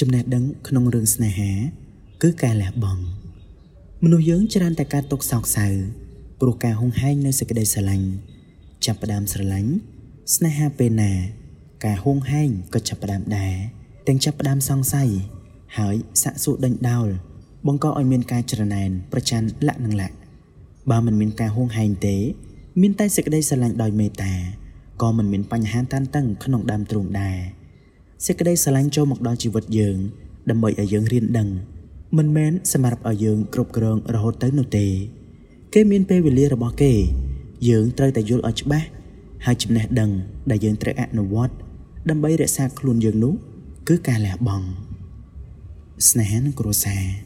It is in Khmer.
ចំណេះដឹងក្នុងរឿងស្នេហា គឺការលះបង់មនុស្សយើងច្រើនតែការຕົកសោកសៅព្រោះការហុងហែងនៅសេចក្តីស្រឡាញ់ចាប់ផ្ដើមស្រឡាញ់ស្នេហាពេលណា ការហួងហែងក៏ចាប់ផ្ដើមដែរទាំងចាប់ផ្ដើមសង្ស័យហើយសាក់សួរដេញដោលបង្កឲ្យមានការច្រណែនប្រច័នលាក់នឹងលាក់បើមិនមានការហួងហែងទេ មានតែសេចក្តីស្រឡាញ់ដោយមេត្តាក៏មិនមានបញ្ហាតានតឹងក្នុងដើមទ្រូងដែរ សេចក្តីស្រឡាញ់ចូលមកដល់ជីវិតយើង ដើម្បីឲ្យយើងរៀនដឹង មិនមែនសម្រាប់ឲ្យយើងគ្រប់គ្រងរហូតទៅនោះទេ គេមានពេលវេលារបស់គេ យើងត្រូវតែយល់ឲ្យច្បាស់ហើយចំណេះដឹងដែលយើងត្រូវអនុវត្តដើម្បីរក្សាខ្លួនយើងនោះគឺការលះបង់ស្នេហានិងគ្រួសារ